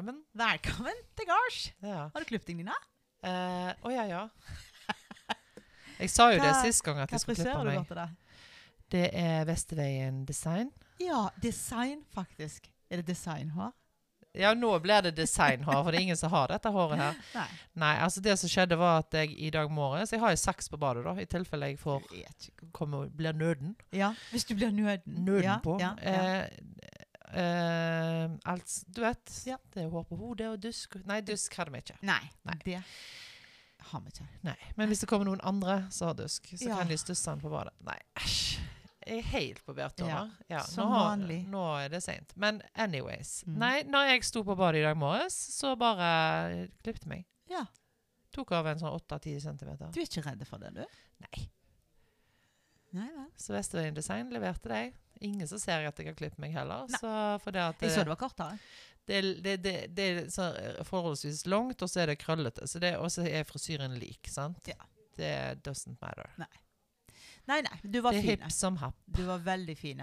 Velkommen. Velkommen til gards. Ja. Har du klippet deg, Nina? Eh, Å ja, ja. Jeg sa jo det Hva- sist gang at jeg skulle frisør klippe har du meg. gått til det? Det er Vesterveien Design. Ja, design, faktisk. Er det designhår? Ja, nå blir det designhår, for det er ingen som har dette håret her. Nei. Nei, altså det som skjedde var at jeg i dag morges Jeg har jo saks på badet, da, i tilfelle jeg får komme, blir nøden. Ja, hvis du blir nøden. Nøden ja, på. Ja, ja. Eh, eh, alt, du vet. Ja. Det er hår på hodet og dusk. Nei, dusk hadde vi ikke. Nei, Nei. det har vi ikke. Nei, Men hvis det kommer noen andre som har dusk, så Ja. kan de stusse den på badet. Nei, æsj. Jeg er helt på bærtur Ja, nå. Ja, som nå, vanlig. Nå er det seint. Men anyways. Mm. Nei, når jeg sto på badet i dag morges, så bare klippte meg. Ja. Tok av en sånn 8-10 cm. Du er ikke redd for det, du? Nei. Nei. Så Vesterveien Design leverte deg. Ingen som ser at jeg har klippet meg heller. Nei. Så det at Jeg så det var kortere. det, det, det, det er så forholdsvis langt, og så er det krøllete. Så det, og så er frisyren lik, sant? Ja. Det doesn't matter. Nei, nei, du var det er fin. hipp som happ. Du var veldig fin.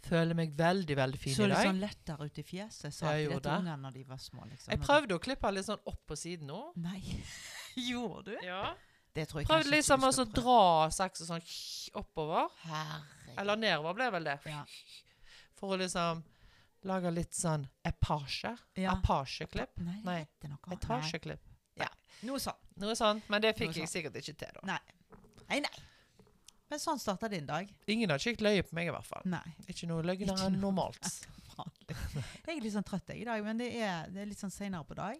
Føler meg veldig, veldig fin Så i litt dag. sånn lettere ut i fjeset, sa Jeg gjorde det. når de var små. Liksom. Jeg prøvde å klippe litt sånn opp på siden nå. Nei. Gjorde du? Ja. Det tror jeg Prøvde liksom å dra saksen sånn oppover. Herregud. Eller nedover ble vel det. Ja. For å liksom lage litt sånn epasje. Ja. Apasjeklipp. Nei, Nei. Etasjeklipp. Ja. Noe sånt. Noe sånt. Men det fikk Noe jeg sikkert ikke til, da. Nei. Nei, nei. Men sånn starta din dag. Ingen har kikket løye på meg, i hvert fall. Nei. Ikke noe løgner enn normalt. Jeg er litt sånn trøtt i dag, men det er, det er litt sånn seinere på dag.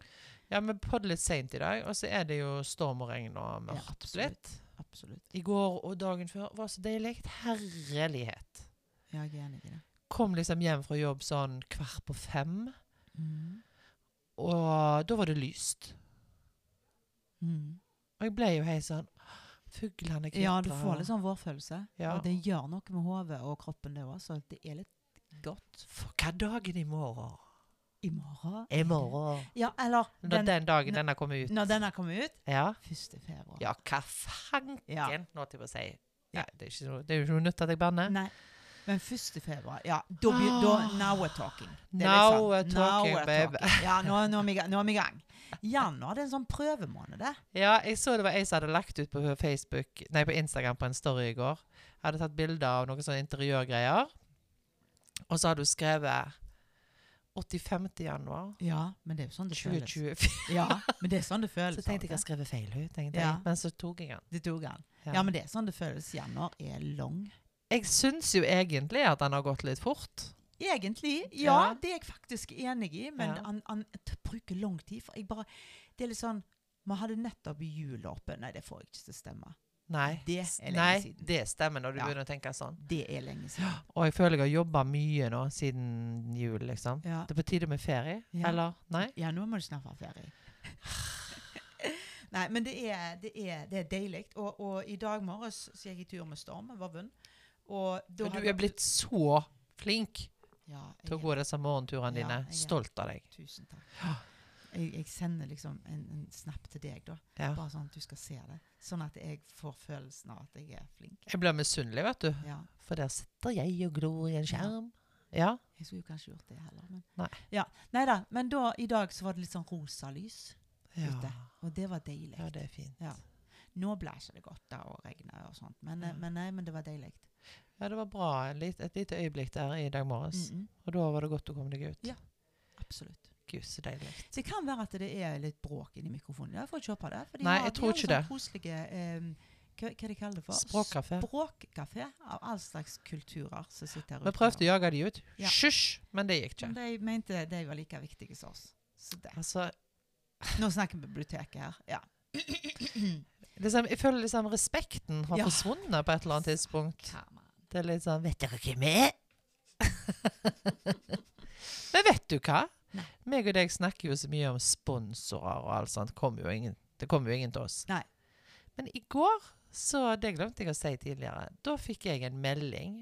Ja, vi podde litt seint i dag, og så er det jo storm og regn og Ja, mørkt absolutt. Absolutt. I går og dagen før var så deilig. Herlighet. Ja, jeg er enig i det. Kom liksom hjem fra jobb sånn kvart på fem, Mm. og da var det lyst. Mm. Og jeg ble jo helt sånn Fuglene kvitrer. Ja, du får litt sånn vårfølelse. Ja. Og det gjør noe med hodet og kroppen, det òg, så det er litt godt. For hva dagen i morgen? I morgen I morgen. Ja, eller Når den, den dagen den denne kommer ut. når den har kommet ut. Ja. 1. februar. ja, hva fanken, Ja. nå til å si. Ja. Det, er ikke noe, det er jo ikke noe nytt at jeg banner. Nei. Men 1. februar Ja, da, be- da Now we're talking. Det er Now sånn, we're talking, baby. Ja, nå, nå, er vi, i gang- nå er vi i gang. Januar det er en sånn prøvemåned, det. Ja, jeg så det var ei som hadde lagt ut på Facebook Nei, på Instagram på en story i går. Hadde tatt bilder av noen sånne interiørgreier. Og så hadde hun skrevet 85. januar Ja, men det er jo sånn det føles. 2024. Ja, men det er sånn det føles. Så tenkte jeg jeg skrev feil, ut, Ja. Men så tok jeg den. Det tok han. Ja. men det er sånn det føles. Januar er lang. Jeg syns jo egentlig at den har gått litt fort. Egentlig, ja, Ja. det er jeg faktisk enig i, men Ja. han, han bruker lang tid. For jeg bare Det er litt sånn Vi hadde nettopp jul oppe. Nei, det får jeg ikke til å stemme. Nei, Det er lenge nei, siden. det stemmer når du Ja. begynner å tenke sånn. Det er lenge siden. Og jeg føler jeg har jobba mye nå siden jul, liksom. Ja. Det er på tide med ferie, Ja. eller? Nei? Ja, nå må du snart ha ferie. Nei, men det er, det er, det er deilig. Og, og i dag morges så gikk jeg tur med Storm, Vovven. Og Men du er blitt så flink ja, til å gå disse morgenturene dine. Stolt av deg. Tusen takk. Jeg, jeg sender liksom en, en snap til deg, da. Ja. Bare sånn at du skal se det. Sånn at jeg får følelsen av at jeg er flink. Jeg blir misunnelig, vet du. Ja. For der sitter jeg og glor i en skjerm. Ja. Jeg skulle jo kanskje gjort det heller. Men, Nei. Ja. Neida, men da, i dag så var det litt sånn rosa lys. Ute. Og det var deilig. ja det er fint. Ja. Nå blæsjer det godt da, og regner og sånt. Men, Ja. men nei, men det var deilig. Ja, det var bra. Et lite øyeblikk der i dag morges. Mm -mm. Og da var det godt å komme deg ut. Ja. Absolutt. Gud, så deilig. Det kan være at det er litt bråk inni mikrofonen. Jeg får ikke håpe det. For de Nei, har, jeg de tror har ikke sånn det. koselige eh, hva, hva de kaller det for? Språkkafé. Språkkafé av all slags kulturer som sitter her Vi prøvde å jage de ut. Ja. Hysj! Men det gikk Men ikke. de mente de var like viktige som oss. Altså, Nå snakker vi biblioteket her. Ja. liksom, jeg føler liksom respekten har Ja. forsvunnet på et eller annet tidspunkt. Det er litt sånn Vet dere hvem jeg er? Men vet du hva? Nei. Meg og deg snakker jo så mye om sponsorer og alt sånt. Kom ingen, det kommer jo ingen til oss. Nei. Men i går, så det glemte jeg å si tidligere, da fikk jeg en melding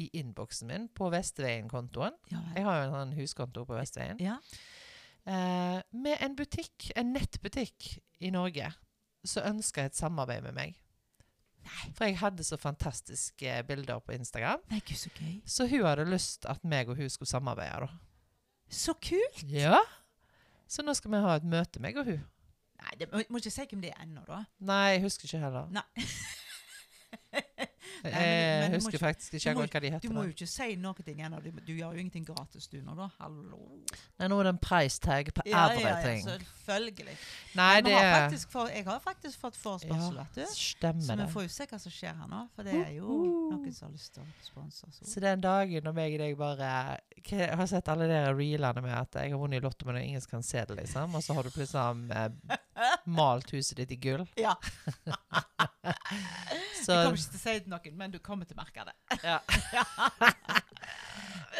i innboksen min på Vestveien-kontoen. Ja, Jeg har jo en sånn huskonto på Vestveien. ja. Eh, med en butikk, en nettbutikk i Norge, som ønska et samarbeid med meg. Nei. For jeg hadde så fantastiske bilder på Instagram. Nei, gud, så gøy. Så hun hadde lyst at meg og hun skulle samarbeide. da. Så kult! Ja. Så nå skal vi ha et møte, meg og hun. Nei, det må, må ikke si hvem det er ennå, da. Nei, jeg husker ikke heller. Nei. men- jeg men husker ikke- faktisk ikke må hva de heter. Du må jo ikke si noe ting ennå. Du, du gjør jo ingenting gratis, du nå, da. Hallo. Nei, nå er det en price tag på Ja, ja, ja, everything. selvfølgelig. Nei, det har faktisk for, jeg har faktisk fått forespørsel, vet du. Så Stemmer vi får jo se hva som skjer her nå. For det er jo noen som har lyst til å sponse oss. Så den dagen når meg og deg bare Jeg har sett alle de reelene med at jeg har vunnet i Lotto, men ingen kan se det, liksom. Og så har du plutselig eh, malt huset ditt i gull. Ja. Så Jeg kommer ikke til å si det til noen, men du kommer til å merke det. ja.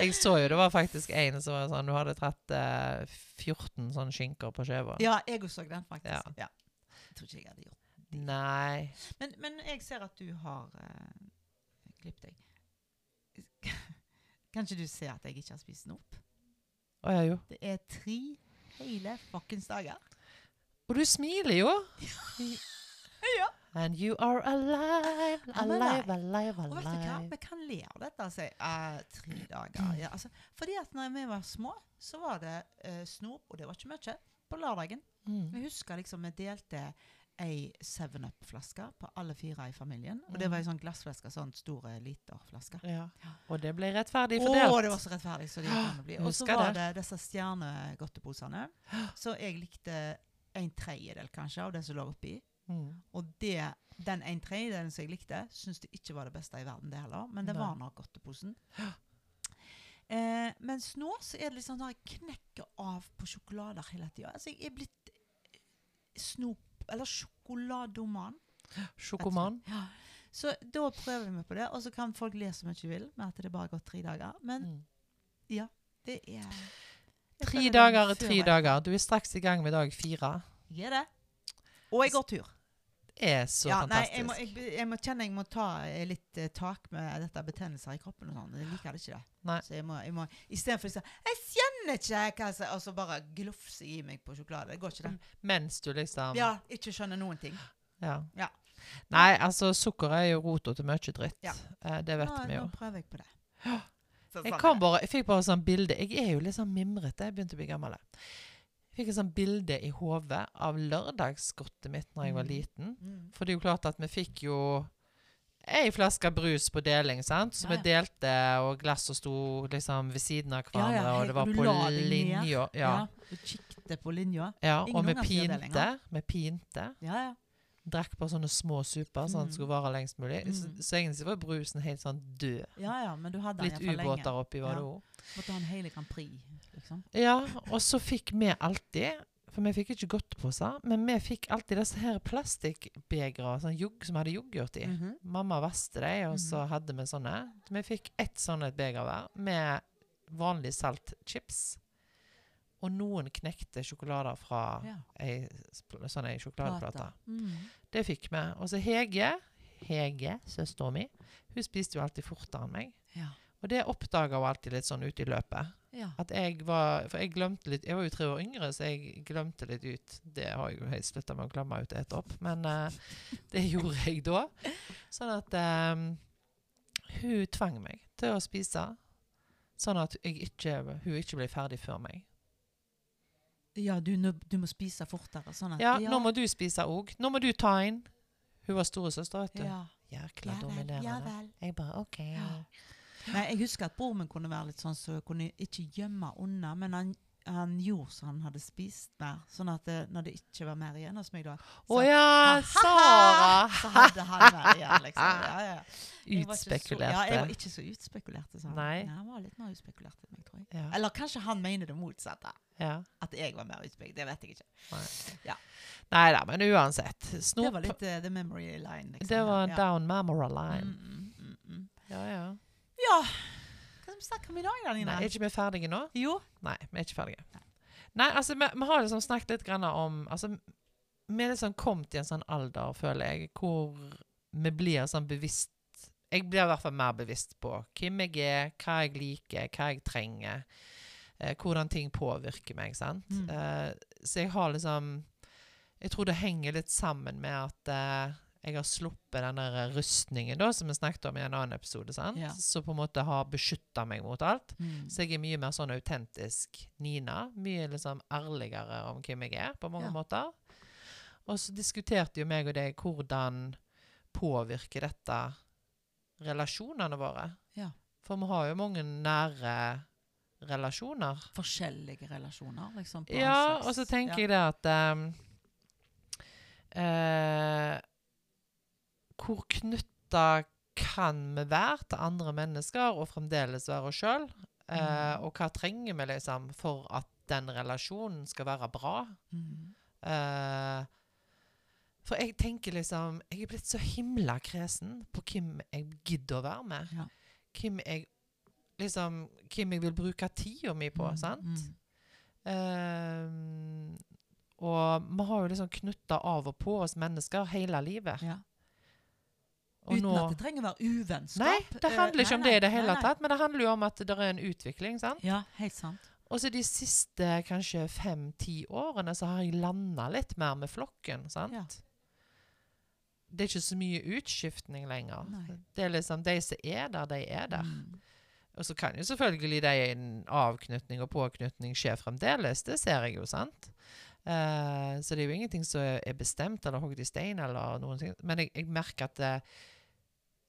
Jeg så jo det var faktisk en som var sånn Du hadde tatt eh, 14 sånne skinker på skjeva. Ja, jeg også så den, faktisk. Ja. Ja. Jeg tror ikke jeg hadde gjort det. Nei Men, men jeg ser at du har eh, klippet deg. Kan ikke du se at jeg ikke har spist snop? Å ja, jo. Det er tre hele fuckings dager. Og du smiler jo. Ja. And you are alive, alive, alive. alive, Og vet du hva? Vi kan le av dette. Altså, uh, tre dager. Ja, altså, fordi at når vi var små, så var det uh, snop, og det var ikke mye, på lørdagen. Mm. Jeg husker liksom vi delte ei 7-Up-flaske på alle fire i familien. Og det var ei sånn glassflaske, sånn store literflaske. Ja. Og det ble rettferdig Å, fordelt. det var så rettferdig. Så det kan bli. Og så var det disse stjernegodteposene. Så jeg likte en tredjedel kanskje av det som lå oppi. Mm. Og det, den en tredjedelen som jeg likte, syns det ikke var det beste i verden, det heller. Men det Nei. var nok godteposen. Eh, mens nå så er det litt sånn at jeg knekker av på sjokolader hele tida. Altså, jeg er blitt eh, snop- eller sjokoladoman. Sjokoman. Ja. Så da prøver vi på det, og så kan folk le mye de vil med at det bare har gått tre dager. Men Mm. det er Tre dager er tre dager. Du er straks i gang med dag fire. Jeg er det. Og jeg går tur. Er så ja, nei, fantastisk. jeg må, jeg, jeg må kjenne jeg må ta eh, litt uh, tak med dette betennelser i kroppen og sånn. Jeg liker det ikke det. Nei. Så jeg må, jeg må istedenfor å si 'Jeg kjenner ikke hva som Og så bare glufse i meg på sjokolade. Det går ikke, det. Mens du liksom Ja, ikke skjønner noen ting. Ja. Ja. Nei, altså, sukker er jo rota til mye dritt. Ja. Eh, det vet nå, vi jo. Nå prøver jeg på det. Så Jeg, sånn bare, jeg fikk bare sånn bilde Jeg er jo litt sånn mimrete. Jeg begynte å bli gammel. Jeg fikk et sånn bilde i hodet av lørdagsgodtet mitt når jeg var Mm. liten. Mm. For det er jo klart at vi fikk jo ei flaske brus på deling, sant? Så Ja, vi delte, og glasset sto liksom ved siden av hverandre, ja, og det var på linja. Ja. Ja. Du kikket på linja. ja. Og vi pinte. Vi pinte. Ja, ja. Drakk på sånne små super, sånn at det Mm. skulle vare lengst mulig. Så, Mm. så egentlig var brusen helt sånn død. ja, ja, men du hadde Litt ubåter oppi var Ja. det òg. Måtte ha en hel Grand Prix, liksom. Ja, og så fikk vi alltid For vi fikk ikke godteposer, men vi fikk alltid disse her plastikkbegre sånn jugg, som hadde yoghurt i. Mhm. Mamma vaste dem, og så hadde vi sånne. Vi fikk ett sånt beger hver med vanlig saltchips. Og noen knekte sjokolader fra Ja. ei sånn ei sjokoladeplate. Mm. Det fikk vi. Og så Hege, Hege, søstera mi, hun spiste jo alltid fortere enn meg. Ja. Og det oppdaga hun alltid litt sånn ute i løpet. ja. At jeg var For jeg glemte litt Jeg var jo tre år yngre, så jeg glemte litt ut. Det har jeg jo slutta med å glemme ut etterpå, opp, men uh, det gjorde jeg da. Sånn at um, hun tvang meg til å spise. Sånn at jeg ikke, hun ikke ble ferdig før meg. Ja, du, du må spise fortere. Sånn at Ja, nå må du spise òg. Nå må du ta inn. Hun var storesøster, vet du. ja. Jækla Ja dominerende. ja vel. Jeg bare OK. Ja. Nei, jeg husker at broren min kunne være litt sånn så jeg kunne ikke gjemme unna, men han, han gjorde så han hadde spist mer. Sånn at det, når det ikke var mer igjen hos meg, da Å ja, Så hadde han mer igjen, liksom. Ja, ja. Så- Ja, jeg var ikke så utspekulert. sa han. Nei. han var litt mer utspekulert enn meg, tror jeg. Ja. Eller kanskje han mener det motsatte. ja. At jeg var mer utspekulert. Det vet jeg ikke. Nei da, men uansett. Det var litt uh, the memory line. Liksom. Det var ja. down memory line. Mm, mm, mm, mm. Ja, ja. Ja. Hva snakker vi i dag, da, Nina? Nei, er ikke vi ferdige nå? Jo. Nei, vi er ikke ferdige. Nei, altså, vi, vi har liksom snakket litt grann om altså, Vi er liksom kommet i en sånn alder, føler jeg, hvor vi blir sånn bevisst Jeg blir i hvert fall mer bevisst på hvem jeg er, hva jeg liker, hva jeg trenger. Eh, hvordan ting påvirker meg, sant. Mm. Eh, så jeg har liksom Jeg tror det henger litt sammen med at eh, jeg har sluppet den der rustningen da, som vi snakket om i en annen episode? Ja. som på en måte har beskytta meg mot alt. Mm. Så jeg er mye mer sånn autentisk Nina. Mye liksom ærligere om hvem jeg er, på mange Ja. måter. Og så diskuterte jo meg og deg hvordan påvirker dette relasjonene våre. Ja. For vi har jo mange nære relasjoner. Forskjellige relasjoner, liksom. på Ja, og så tenker jeg det at um, eh, Hvor knytta kan vi være til andre mennesker og fremdeles være oss sjøl? Eh, Mm. og hva trenger vi liksom for at den relasjonen skal være bra? Mm. Eh, for jeg tenker liksom Jeg er blitt så himla kresen på hvem jeg gidder å være med. Ja. Hvem jeg liksom Hvem jeg vil bruke tida mi på. Mm, sant? mm. Ehm, og vi har jo liksom knytta av og på oss mennesker hele livet. Ja. Uten nå- at det trenger å være uvennskap. Nei, det Eh, handler ikke nei, om det i det hele nei, nei. tatt, men det handler jo om at det er en utvikling. sant? Ja, helt sant. Og så de siste kanskje fem-ti årene så har jeg landa litt mer med flokken. sant? Ja. Det er ikke så mye utskiftning lenger. Nei. Det er liksom de som er der, de er der. Mm. Og så kan jo selvfølgelig de en avknytning og påknytning skje fremdeles. Det ser jeg jo, sant? Uh, så det er jo ingenting som er bestemt eller hogd i stein eller noen ting. Men jeg, jeg merker at eh,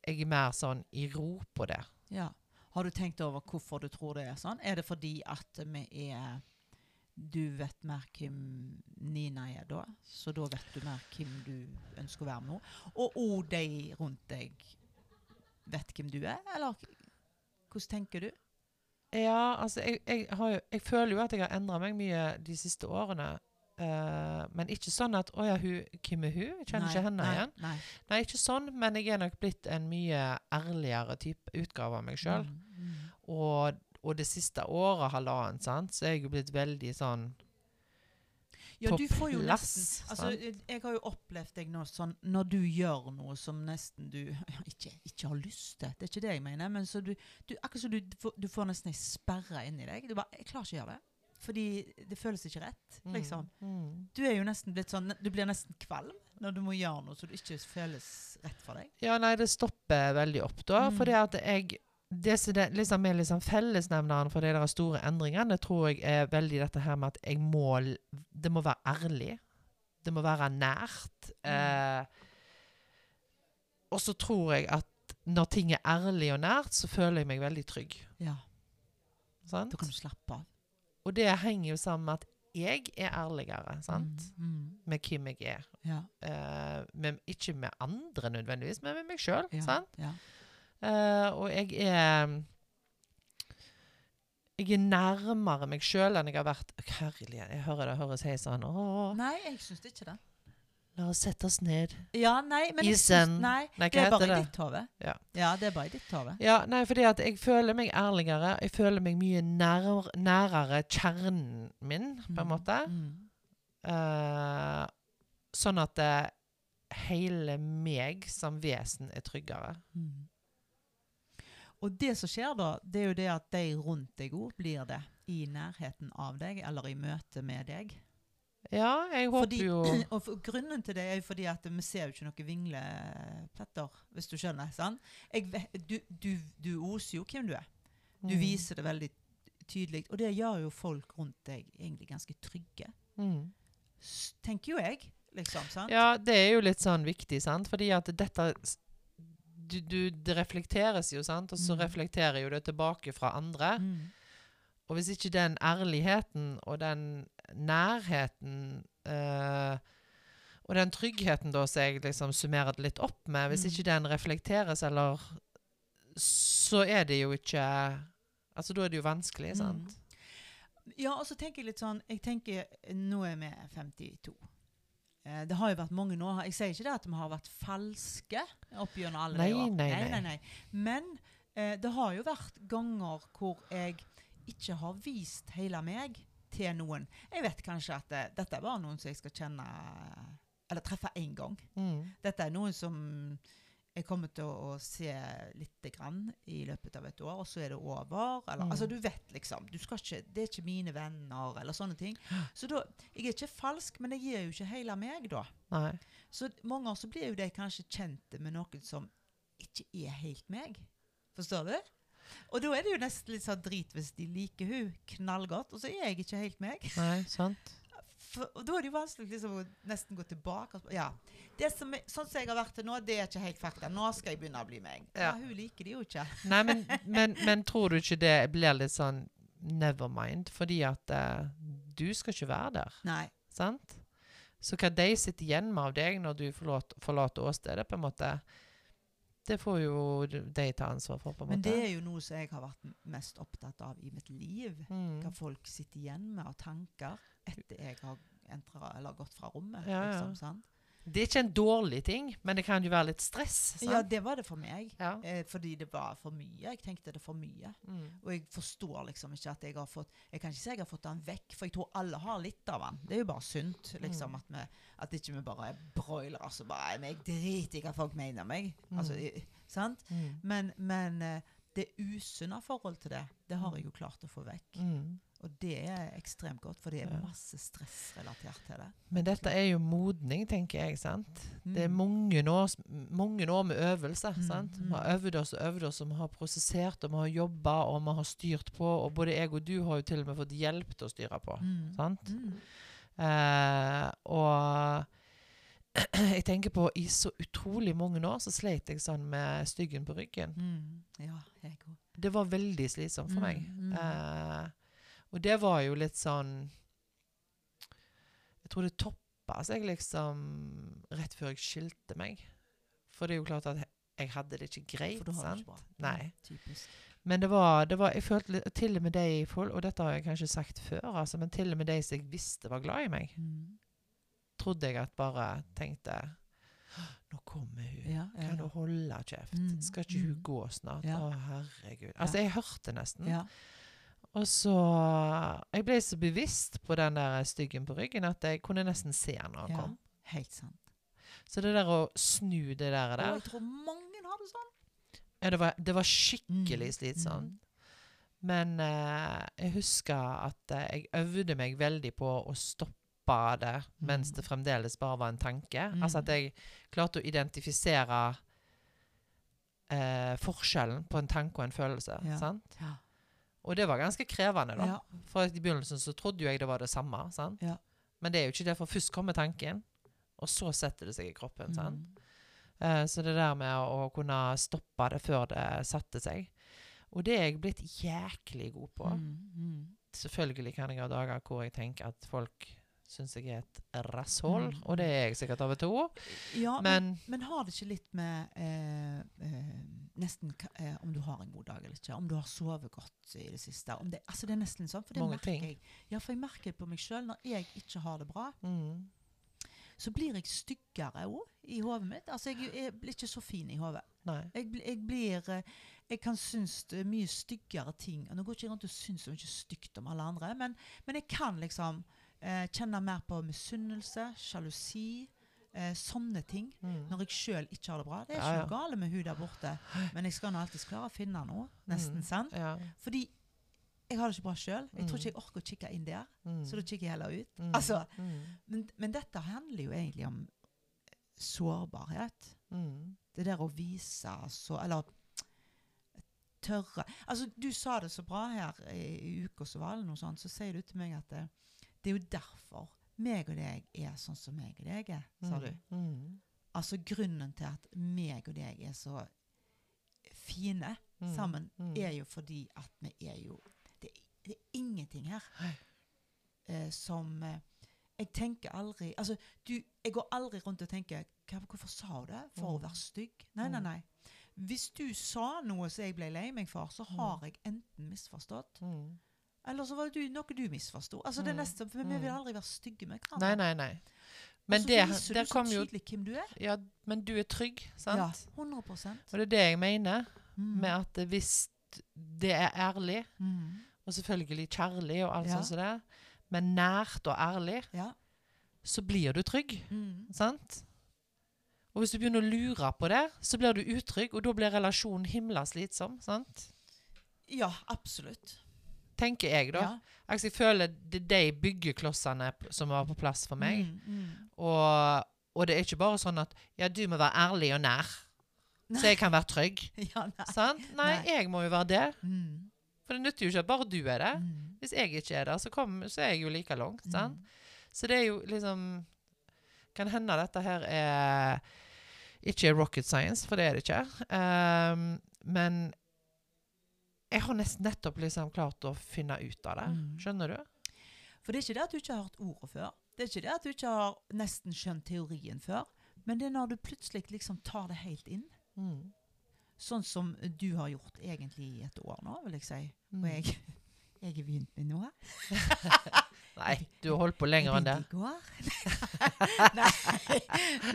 jeg er mer sånn i ro på det. Ja. Har du tenkt over hvorfor du tror det er sånn? Er det fordi at vi er Du vet mer hvem Nina er da, så da vet du mer hvem du ønsker å være med nå? Og òg de rundt deg vet hvem du er, eller hvordan tenker du? Ja, altså jeg, jeg, har jo, jeg føler jo at jeg har endra meg mye de siste årene. Eh, men ikke sånn at 'Å ja, hun, hvem er hun?' Jeg kjenner Nei, ikke henne nei, igjen. Nei. Nei, ikke sånn, men jeg er nok blitt en mye ærligere type utgave av meg sjøl. Mm, mm. Og, og det siste året, halvannet, sant, så er jeg jo blitt veldig sånn Ja, på du får jo plass. nesten altså. Jeg har jo opplevd deg nå sånn når du gjør noe som nesten du ja, ikke, ikke har lyst til. Det er ikke det jeg mener. Men så du, du, akkurat som du, du får nesten ei sperre inni deg. Du bare 'Jeg klarer ikke å gjøre det'. Fordi det føles ikke rett. Mm, liksom. mm. Du er jo nesten blitt sånn Du blir nesten kvalm når du må gjøre noe som det ikke føles rett for deg. Ja, nei, det stopper veldig opp da. Mm. Fordi at jeg det som er liksom liksom fellesnevneren for de der store endringene, tror jeg er veldig dette her med at jeg må Det må være ærlig. Det må være nært. Mm. Eh, og så tror jeg at når ting er ærlig og nært, så føler jeg meg veldig trygg. Ja, Sant? Da kan du slappe av. Og det henger jo sammen med at jeg er ærligere sant? Mm, mm. med hvem jeg er. Ja, Uh, men ikke med andre nødvendigvis, men med meg sjøl. ja, ja. uh, og jeg er Jeg er nærmere meg sjøl enn jeg har vært Herlig, jeg hører det høres helt sånn Åh. Nei, jeg syns ikke det. La oss sette oss ned. Ja, nei, men i zen. Nei, Nei, det er bare i ditt hode. Ja. ja, det er bare i ditt hode. Ja, nei, fordi at jeg føler meg ærligere. Jeg føler meg mye nær, nærere kjernen min, på en måte. Mm. Uh, sånn at eh, hele meg som vesen er tryggere. Mm. Og det som skjer da, det er jo det at de rundt deg òg blir det. I nærheten av deg, eller i møte med deg. Ja, jeg håper Fordi, jo og for, grunnen til det er jo fordi at vi ser jo ikke noen vinglepletter, hvis du skjønner. sant? Jeg, du, du, du oser jo hvem du er. Du Mm. viser det veldig tydelig. Og det gjør jo folk rundt deg egentlig ganske trygge. mm. Tenker jo jeg, liksom. sant? Ja, det er jo litt sånn viktig, sant? Fordi at dette du, du, Det reflekteres jo, sant? Og så Mm. reflekterer jo det tilbake fra andre. Mm. Og hvis ikke den ærligheten og den nærheten uh, Og den tryggheten, da, som jeg liksom summerer det litt opp med, hvis Mm. ikke den reflekteres, eller Så er det jo ikke Altså, da er det jo vanskelig, sant? Mm. Ja, og så tenker jeg litt sånn Jeg tenker, Nå er vi 52. Eh, det har jo vært mange nå. Jeg sier ikke det at vi har vært falske opp gjennom alle Nei, de år. nei, nei, nei. nei. Men eh, det har jo vært ganger hvor jeg ikke har vist hele meg til noen. Jeg vet kanskje at det, dette er bare noen som jeg skal kjenne Eller treffe én gang. Mm. Dette er noen som jeg kommer til å, å se lite grann i løpet av et år, og så er det over. Eller, Mm. Altså, du vet liksom. Du ikke, det er ikke mine venner, eller sånne ting. Så da, jeg er ikke falsk, men jeg gir jo ikke hele meg, da. Nei. Så mange ganger så blir jo de kanskje kjente med noen som ikke er helt meg. Forstår du? Og da er det jo nesten litt sånn drit hvis de liker hun knallgodt, og så er jeg ikke helt meg. Nei, sant? For, og da er det jo vanskelig liksom, å nesten gå tilbake. Ja. Det som er, sånn som jeg har vært til nå, det er ikke helt fakta. Nå skal jeg begynne å bli meg. Ja, Ja. Hun liker det jo ikke. Nei, men, men, men tror du ikke det blir litt sånn nevermind? Fordi at uh, du skal ikke være der, Nei. sant? Så hva de sitter igjen med av deg når du forlater, forlater åstedet, på en måte, det får jo de ta ansvar for, på en måte. Men det er jo noe som jeg har vært mest opptatt av i mitt liv. mm. Hva folk sitter igjen med av tanker etter jeg har entra, eller gått fra rommet. Ja, ja. Liksom, sant? Det er ikke en dårlig ting, men det kan jo være litt stress. Sant? Ja, det var det for meg. Ja. Eh, fordi det var for mye. Jeg tenkte det for mye. Mm. Og jeg forstår liksom ikke at jeg har fått Jeg kan ikke si jeg har fått den vekk, for jeg tror alle har litt av den. Det er jo bare sunt liksom, Mm. at, vi, at ikke vi bare er broilere som bare er jeg driter i hva folk mener om meg. Mm. Altså, i- sant? Mm. Men, men eh, det usunne forhold til det, det har jeg jo klart å få vekk. Mm. Og det er ekstremt godt, for det er masse stress relatert til det. Men dette er jo modning, tenker jeg. sant? Det er Mm. mange år, mange år med øvelse. Mm, sant? Vi mm. har øvd oss og øvd oss, og vi har prosessert, og vi har jobba, og vi har styrt på. Og både jeg og du har jo til og med fått hjelp til å styre på. Mm. sant? Mm. Eh, og jeg tenker på i så utrolig mange år så sleit jeg sånn med styggen på ryggen. Mm. Ja, jeg også. Det var veldig slitsomt for meg. Mm, mm. Eh, og det var jo litt sånn Jeg tror det toppa seg liksom rett før jeg skilte meg. For det er jo klart at jeg hadde det ikke greit. For du har sant? ikke bra. Nei. Typisk. Men det var, det var Jeg følte litt, til og med de folk, og dette har jeg kanskje sagt før, altså, men til og med de som jeg visste var glad i meg, Mm. Trodde jeg at bare tenkte Nå kommer hun. Ja, ja, Kan du holde kjeft? Mm, Skal ikke hun mm. gå snart? Ja. Å, herregud. Altså, jeg hørte nesten. ja. Og så Jeg ble så bevisst på den der styggen på ryggen at jeg kunne nesten se han når han kom. Helt sant. Så det der å snu det der, der jeg tror mange har det sånn. ja, det, var, det var skikkelig Mm, slitsomt. Men eh, jeg husker at eh, jeg øvde meg veldig på å stoppe det mens Mm. det fremdeles bare var en tanke. Mm. Altså at jeg klarte å identifisere eh, forskjellen på en tanke og en følelse. Ja. Sant? Ja. Og det var ganske krevende, da. Ja. For i begynnelsen så trodde jo jeg det var det samme. Sant? Ja. Men det er jo ikke det, for først kommer tanken, og så setter det seg i kroppen. Sant? Mm. Eh, så det der med å kunne stoppe det før det satte seg Og det er jeg blitt jæklig god på. Mm. Mm. Selvfølgelig kan jeg ha dager hvor jeg tenker at folk syns jeg er et rasshold, Mm. og det er jeg sikkert av og til. Ja, men, Men men har det ikke litt med eh, eh, nesten eh, om du har en god dag eller ikke? Om du har sovet godt i det siste? Om det, altså det er nesten sånn, for det Mange merker ting. jeg. Ja, for jeg merker på meg sjøl når jeg ikke har det bra. mm, så blir jeg styggere òg i hodet mitt. Altså, jeg, jeg blir ikke så fin i hodet. Jeg, jeg blir eh, Jeg kan synes det er mye styggere ting. Nå går ikke jeg rundt og syns så mye stygt om alle andre, men, men jeg kan liksom eh, kjenne mer på misunnelse, sjalusi, eh, sånne ting. Mm. Når jeg sjøl ikke har det bra. Det er ikke ja. noe galt med hun der borte, men jeg skal nå alltids klare å finne noe. Nesten, Mm. sant? Ja. Fordi jeg har det ikke bra sjøl. Jeg tror Mm. ikke jeg orker å kikke inn der, Mm. så da kikker jeg heller ut. Mm. Altså, mm. men, men dette handler jo egentlig om sårbarhet. Mm. Det der å vise så Eller tørre Altså, du sa det så bra her i, i uka som var, eller noe sånt, så sier du til meg at det, er jo derfor meg og deg er sånn som meg og deg er, sa du. Mm. Altså grunnen til at meg og deg er så fine Mm. sammen, Mm. er jo fordi at vi er jo Det, det er ingenting her eh, som eh, Jeg tenker aldri Altså, du, jeg går aldri rundt og tenker Hvorfor sa hun det? For å Mm. være stygg? Nei, nei, Mm. nei. Hvis du sa noe som jeg ble lei meg for, så har jeg enten misforstått, Mm. Eller så var det du, noe du misforsto. Altså, det er Mm. nesten, for Vi Mm. vil aldri være stygge med hverandre. Nei, nei, nei. Men det, viser der du så tydelig hvem du er. Ja, men du er trygg, sant? Ja, 100% Og det er det jeg mener mm. med at hvis det er ærlig, mm. og selvfølgelig kjærlig og alt Ja. sånt som det, men nært og ærlig, Ja. så blir du trygg, Mm. sant? Og hvis du begynner å lure på det, så blir du utrygg, og da blir relasjonen himla slitsom. sant? Ja, absolutt. Tenker jeg, da. Ja. Altså, jeg føler det er de byggeklossene som var på plass for meg. Mm, mm. Og, og det er ikke bare sånn at ja, du må være ærlig og nær, så jeg kan være trygg. Ja, nei. Sant? Nei, Nei. jeg må jo være det. Mm, For det nytter jo ikke at bare du er det. mm, Hvis jeg ikke er der, så, kom, så er jeg jo like langt. sant? mm. Så det er jo liksom Kan hende dette her er ikke rocket science, for det er det ikke. Um, men jeg har nesten nettopp liksom klart å finne ut av det. Mm. Skjønner du? For det er ikke det at du ikke har hørt ordet før. Det er ikke det at du ikke har nesten skjønt teorien før. Men det er når du plutselig liksom tar det helt inn. Mm. Sånn som du har gjort egentlig i et år nå, vil jeg si. Mm. Og jeg, jeg er begynt med noe. Nei, du har holdt på lenger enn det. I går. nei,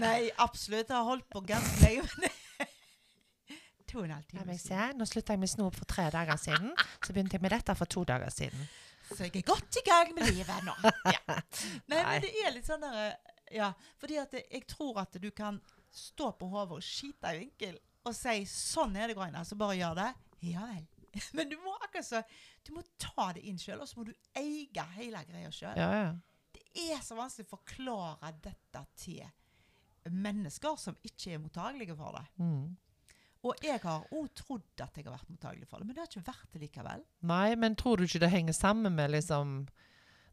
nei, absolutt. Jeg har holdt på ganske lenge. To og en halv time siden. Nå slutta jeg med snop for tre dager siden. Så begynte jeg med dette for to dager siden. Så jeg er godt i gang med livet nå. Ja. Nei, men det er litt sånn derre Ja, fordi at jeg tror at du kan stå på hodet og skite i vinkel og si 'sånn er det, Graina', så bare gjør det. Ja vel. Men du må akkurat så Du må ta det inn sjøl, og så må du eie hele greia sjøl. Ja, ja. Det er så vanskelig å forklare dette til mennesker som ikke er mottagelige for det. Mm. Og jeg har òg trodd at jeg har vært mottagelig for det, men det har ikke vært det likevel. Nei, men tror du ikke det henger sammen med liksom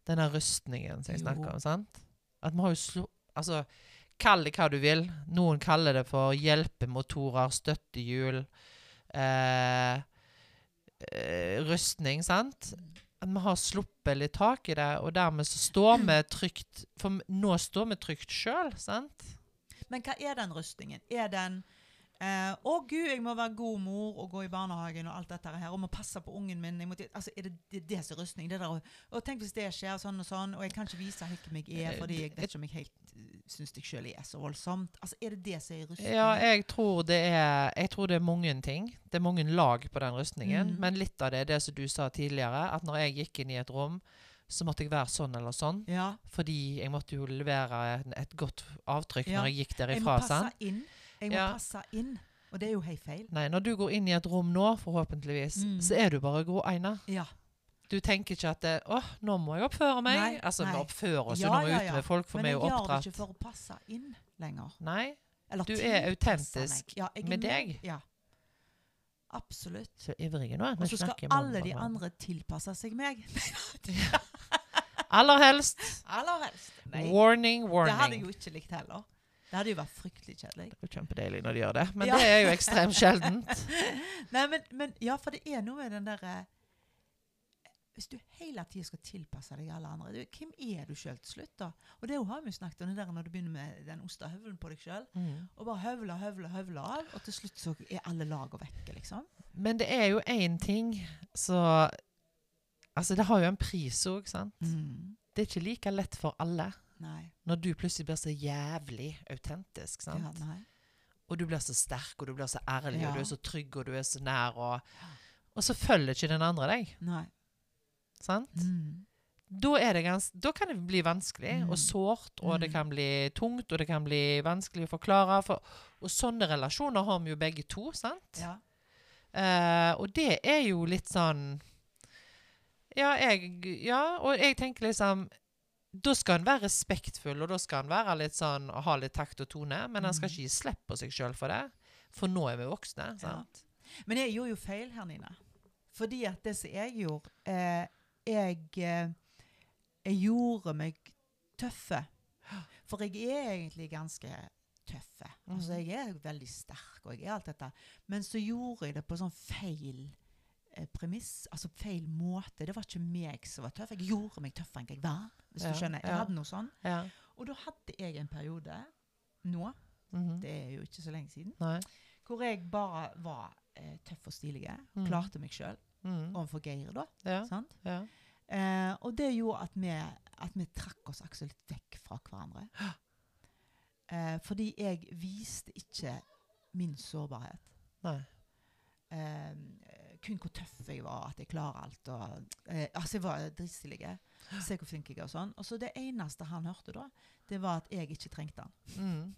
denne rustningen som jeg snakker om? sant? At vi har jo slo... Altså, kall det hva du vil. Noen kaller det for hjelpemotorer, støttehjul, eh, eh, rustning, sant? At vi har sluppet litt tak i det, og dermed så står vi trygt For nå står vi trygt sjøl, sant? Men hva er den rustningen? Er den eh, 'Å, gud, jeg må være god mor og gå i barnehagen' og alt dette her, og må passe på ungen min må, altså, Er det det, det som er rustning? Det der, og, og tenk hvis det skjer sånn og sånn, og jeg kan ikke vise hvem jeg er, fordi jeg vet ikke om jeg helt uh, syns jeg sjøl er så voldsomt. Altså, Er det det som er rustning? Ja, jeg tror det er Jeg tror det er mange ting. Det er mange lag på den rustningen. Mm. Men litt av det er det som du sa tidligere, at når jeg gikk inn i et rom, så måtte jeg være sånn eller sånn. ja. Fordi jeg måtte jo levere et godt avtrykk Ja. når jeg gikk Jeg må derifra. passe sant? inn. Jeg må Ja. passe inn. Og det er jo helt feil. Nei, når du går inn i et rom nå, forhåpentligvis, Mm. så er du bare gåeina. Ja. Du tenker ikke at det, 'Å, nå må jeg oppføre meg'. Nei, altså, vi oppfører oss jo Ja, når vi er ja, ute med folk, for Men vi er jeg gjør det ikke for å passe inn lenger. Nei, Eller Du er autentisk. Ja, med deg. Ja. Absolutt. så ivrig nå. Og så skal alle de andre tilpasse seg meg. Aller helst. Aller helst. Nei. Warning, Det hadde jeg jo ikke likt heller. Det hadde jo vært fryktelig kjedelig. Det er jo kjempedeilig når de gjør det, men Ja. det er jo ekstremt sjeldent. Nei, men, men ja, for det er noe med den derre Hvis du hele tida skal tilpasse deg alle andre, du, hvem er du sjøl til slutt, da? Og det har vi snakket om det der når du begynner med den ostehøvelen på deg sjøl. Mm. Og bare høvler, høvler, høvler av, og til slutt så er alle laga vekke, liksom. Men det er jo én ting så Altså, det har jo en pris òg, sant? Mm. Det er ikke like lett for alle Nei. når du plutselig blir så jævlig autentisk, sant? Ja, nei. Og du blir så sterk, og du blir så ærlig, Ja. og du er så trygg, og du er så nær, og Og så følger ikke den andre deg, nei. sant? Mm. Da, er det gans da kan det bli vanskelig Mm. og sårt, og det Mm. kan bli tungt, og det kan bli vanskelig å forklare. For, og sånne relasjoner har vi jo begge to, sant? Ja. Uh, og det er jo litt sånn ja, jeg, ja, og jeg tenker liksom Da skal en være respektfull, og da skal en være litt sånn ha litt takt og tone, men en skal Mm. ikke gi slipp på seg sjøl for det. For nå er vi voksne. sant? Men jeg gjorde jo feil her, Nina. Fordi at det som jeg gjorde eh, jeg, eh, jeg gjorde meg tøffe. For jeg er egentlig ganske tøffe. Altså, Mhm. jeg er veldig sterk, og jeg er alt dette. Men så gjorde jeg det på sånn feil premiss. Altså feil måte. Det var ikke meg som var tøff. Jeg gjorde meg tøffere enn jeg var. Hvis Ja, du skjønner. Jeg ja. hadde noe sånn. Ja. Og da hadde jeg en periode nå, Mhm. det er jo ikke så lenge siden, Nei. hvor jeg bare var eh, tøff og stilig. Mm. Klarte meg sjøl mm. overfor Geir, da. Ja. Sant? ja. Eh, og det gjorde at vi, at vi trakk oss litt vekk fra hverandre. Eh, fordi jeg viste ikke min sårbarhet. Nei. Eh, kun hvor tøff jeg var, at jeg klarer alt. Og, eh, altså, jeg var dritstilig. Se hvor flink jeg er og sånn. Og så det eneste han hørte da, det var at jeg ikke trengte han. Mm.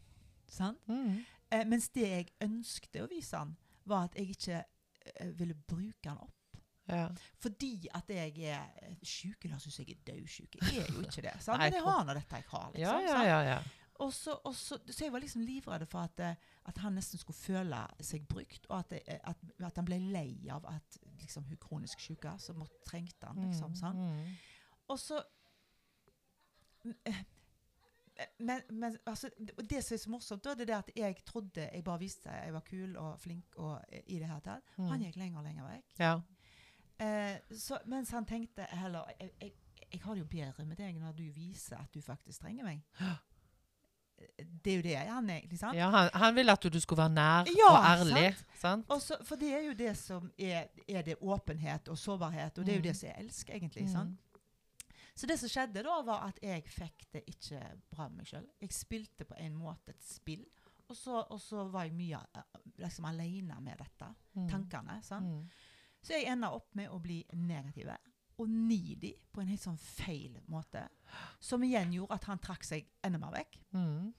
Sant? Mm. Eh, mens det jeg ønskte å vise han, var at jeg ikke eh, ville bruke han opp. Ja. Fordi at jeg er eh, sjuk. La syns jeg er dødsjuk. Jeg er jo ikke det. Sant? Men jeg har nå dette jeg har. Liksom, ja, ja, ja, ja. Og så, og så, så jeg var liksom livredd for at, eh, at han nesten skulle føle seg brukt, og at, at, at han ble lei av at liksom, hun kronisk syke, så måtte, trengte han. liksom, mm. Og så men, men altså, det- det som er så morsomt, da, det er at jeg trodde jeg bare viste jeg var kul og flink og eh, i det hele tatt. Mm. Han gikk lenger og lenger vekk. Ja. Eh, så, mens han tenkte heller jeg, jeg, jeg har det jo bedre med deg når du viser at du faktisk trenger meg. Det er jo det han egentlig, sant? ja han, han ville at du skulle være nær Ja, og ærlig. Sant? sant? Også, for det er jo det som er, er det åpenhet og sårbarhet, og det er jo Mm. det som jeg elsker, egentlig. Mm. sant? Så det som skjedde da, var at jeg fikk det ikke bra med meg sjøl. Jeg spilte på en måte et spill, og så, og så var jeg mye eh, liksom alene med dette. Mm. Tankene. sant? Mm. Så jeg enda opp med å bli negative og needy på en helt sånn feil måte. Som igjen gjorde at han trakk seg enda mer vekk Mm.